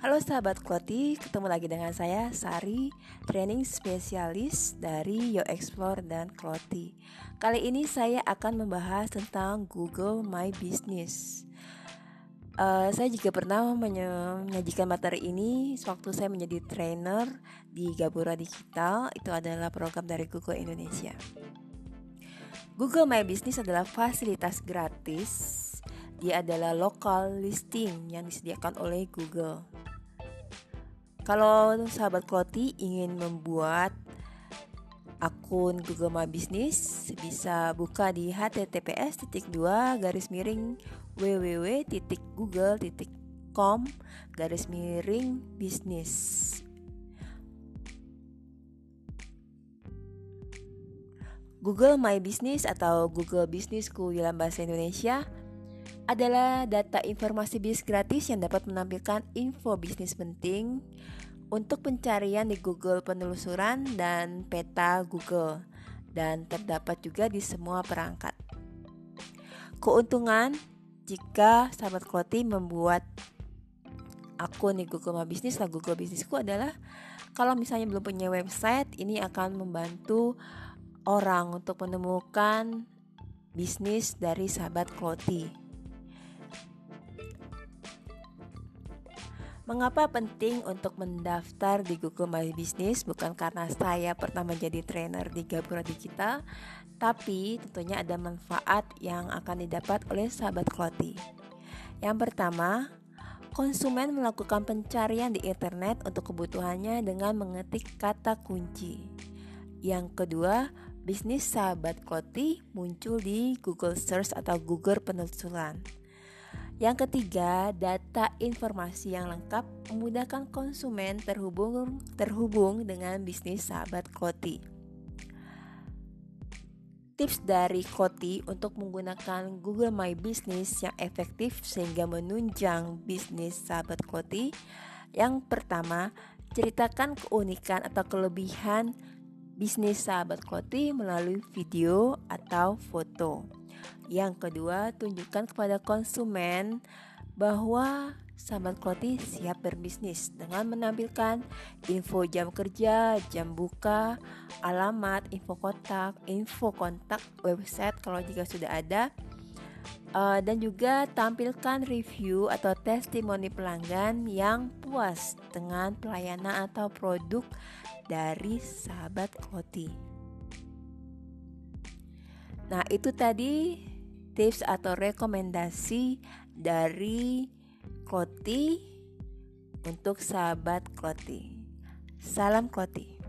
Halo sahabat Kloti, ketemu lagi dengan saya Sari, training spesialis dari Yo Explore dan Kloti. Kali ini saya akan membahas tentang Google My Business. Uh, saya juga pernah menyajikan materi ini sewaktu saya menjadi trainer di Gabura Digital. Itu adalah program dari Google Indonesia. Google My Business adalah fasilitas gratis dia adalah local listing yang disediakan oleh Google. Kalau sahabat Kloti ingin membuat akun Google My Business bisa buka di https dua garis miring www.google.com garis miring bisnis Google My Business atau Google Businessku dalam bahasa Indonesia adalah data informasi bisnis gratis yang dapat menampilkan info bisnis penting untuk pencarian di Google penelusuran dan peta Google dan terdapat juga di semua perangkat. Keuntungan jika sahabat Kloti membuat akun di Google My Business lah Google Bisnisku adalah kalau misalnya belum punya website ini akan membantu orang untuk menemukan bisnis dari sahabat Kloti. Mengapa penting untuk mendaftar di Google My Business? Bukan karena saya pernah menjadi trainer di Gabura Digital, tapi tentunya ada manfaat yang akan didapat oleh sahabat Kloti. Yang pertama, konsumen melakukan pencarian di internet untuk kebutuhannya dengan mengetik kata kunci. Yang kedua, bisnis sahabat Kloti muncul di Google Search atau Google penelusuran. Yang ketiga, data informasi yang lengkap memudahkan konsumen terhubung terhubung dengan bisnis sahabat Koti. Tips dari Koti untuk menggunakan Google My Business yang efektif sehingga menunjang bisnis sahabat Koti. Yang pertama, ceritakan keunikan atau kelebihan bisnis sahabat Koti melalui video atau foto. Yang kedua, tunjukkan kepada konsumen bahwa sahabat Kloti siap berbisnis dengan menampilkan info jam kerja, jam buka, alamat, info kontak, info kontak website kalau jika sudah ada, uh, dan juga tampilkan review atau testimoni pelanggan yang puas dengan pelayanan atau produk dari sahabat Kloti. Nah, itu tadi tips atau rekomendasi dari Kloti untuk sahabat Kloti. Salam Kloti.